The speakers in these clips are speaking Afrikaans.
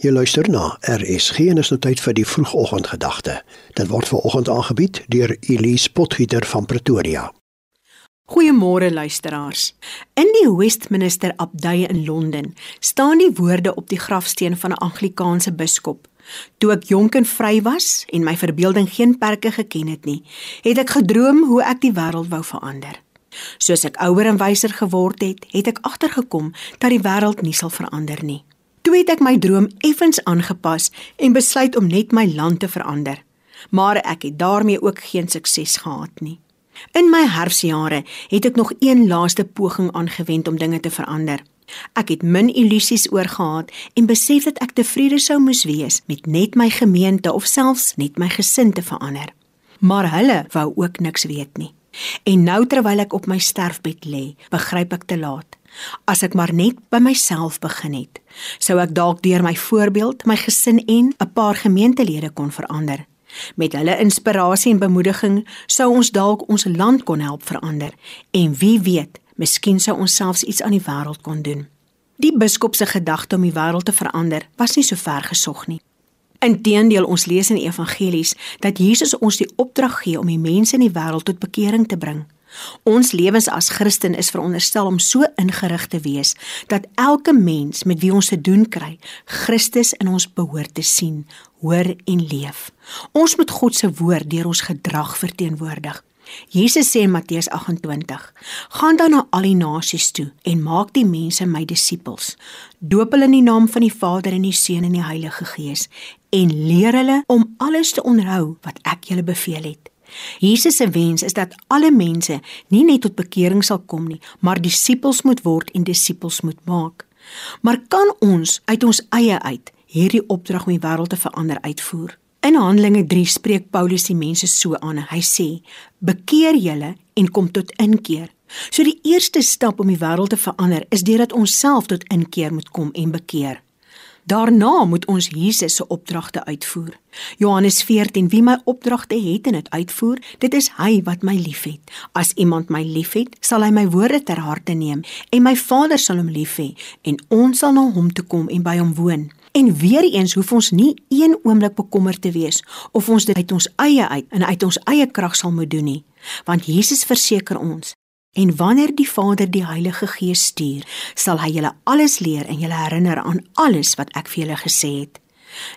Jy luister na RSG en is nou tyd vir die vroegoggendgedagte. Dit word veraloggend aangebied deur Elise Potgieter van Pretoria. Goeiemôre luisteraars. In die Westminster Abdye in Londen staan die woorde op die grafsteen van 'n Anglikaanse biskop. Toe ek jonk en vry was en my verbeelding geen perke geken het nie, het ek gedroom hoe ek die wêreld wou verander. Soos ek ouer en wyser geword het, het ek agtergekom dat die wêreld nie sal verander nie. Toe het ek my droom effens aangepas en besluit om net my land te verander. Maar ek het daarmee ook geen sukses gehad nie. In my herfsjare het ek nog een laaste poging aangewend om dinge te verander. Ek het min illusies oorgehad en besef dat ek tevrede sou moes wees met net my gemeente of selfs net my gesin te verander. Maar hulle wou ook niks weet nie. En nou terwyl ek op my sterfbed lê, begryp ek te laat. As ek maar net by myself begin het, sou ek dalk deur my voorbeeld my gesin en 'n paar gemeentelede kon verander. Met hulle inspirasie en bemoediging sou ons dalk ons land kon help verander en wie weet, miskien sou ons selfs iets aan die wêreld kon doen. Die biskop se gedagte om die wêreld te verander was nie so ver gesog nie. Inteendeel ons lees in die evangelies dat Jesus ons die opdrag gee om die mense in die wêreld tot bekering te bring. Ons lewens as Christen is veronderstel om so ingerig te wees dat elke mens met wie ons te doen kry, Christus in ons behoort te sien, hoor en leef. Ons moet God se woord deur ons gedrag verteenwoordig. Jesus sê in Matteus 28: "Gaan dan na al die nasies toe en maak die mense my disippels. Doop hulle in die naam van die Vader en die Seun en die Heilige Gees en leer hulle om alles te onderhou wat ek julle beveel het." Jesus se wens is dat alle mense nie net tot bekering sal kom nie, maar disippels moet word en disippels moet maak. Maar kan ons uit ons eie uit hierdie opdrag om die wêreld te verander uitvoer? In Handelinge 3 spreek Paulus die mense so aan. Hy sê: "Bekeer julle en kom tot inkeer." So die eerste stap om die wêreld te verander is deurdat ons self tot inkeer moet kom en bekeer. Daarna moet ons Jesus se opdragte uitvoer. Johannes 14: Wie my opdragte het en dit uitvoer, dit is hy wat my liefhet. As iemand my liefhet, sal hy my woorde ter harte neem en my Vader sal hom lief hê en ons sal na hom toe kom en by hom woon. En weer eens hoef ons nie een oomblik bekommerd te wees of ons dit uit ons eie uit en uit ons eie krag sal moet doen nie, want Jesus verseker ons En wanneer die Vader die Heilige Gees stuur, sal hy julle alles leer en julle herinner aan alles wat ek vir julle gesê het.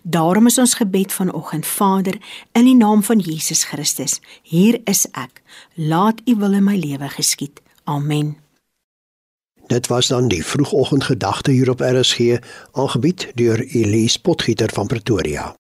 Daarom is ons gebed vanoggend: Vader, in die naam van Jesus Christus, hier is ek. Laat U wil in my lewe geskied. Amen. Dit was dan die vroegoggendgedagte hier op RSG, aangebied deur Elise Potgieter van Pretoria.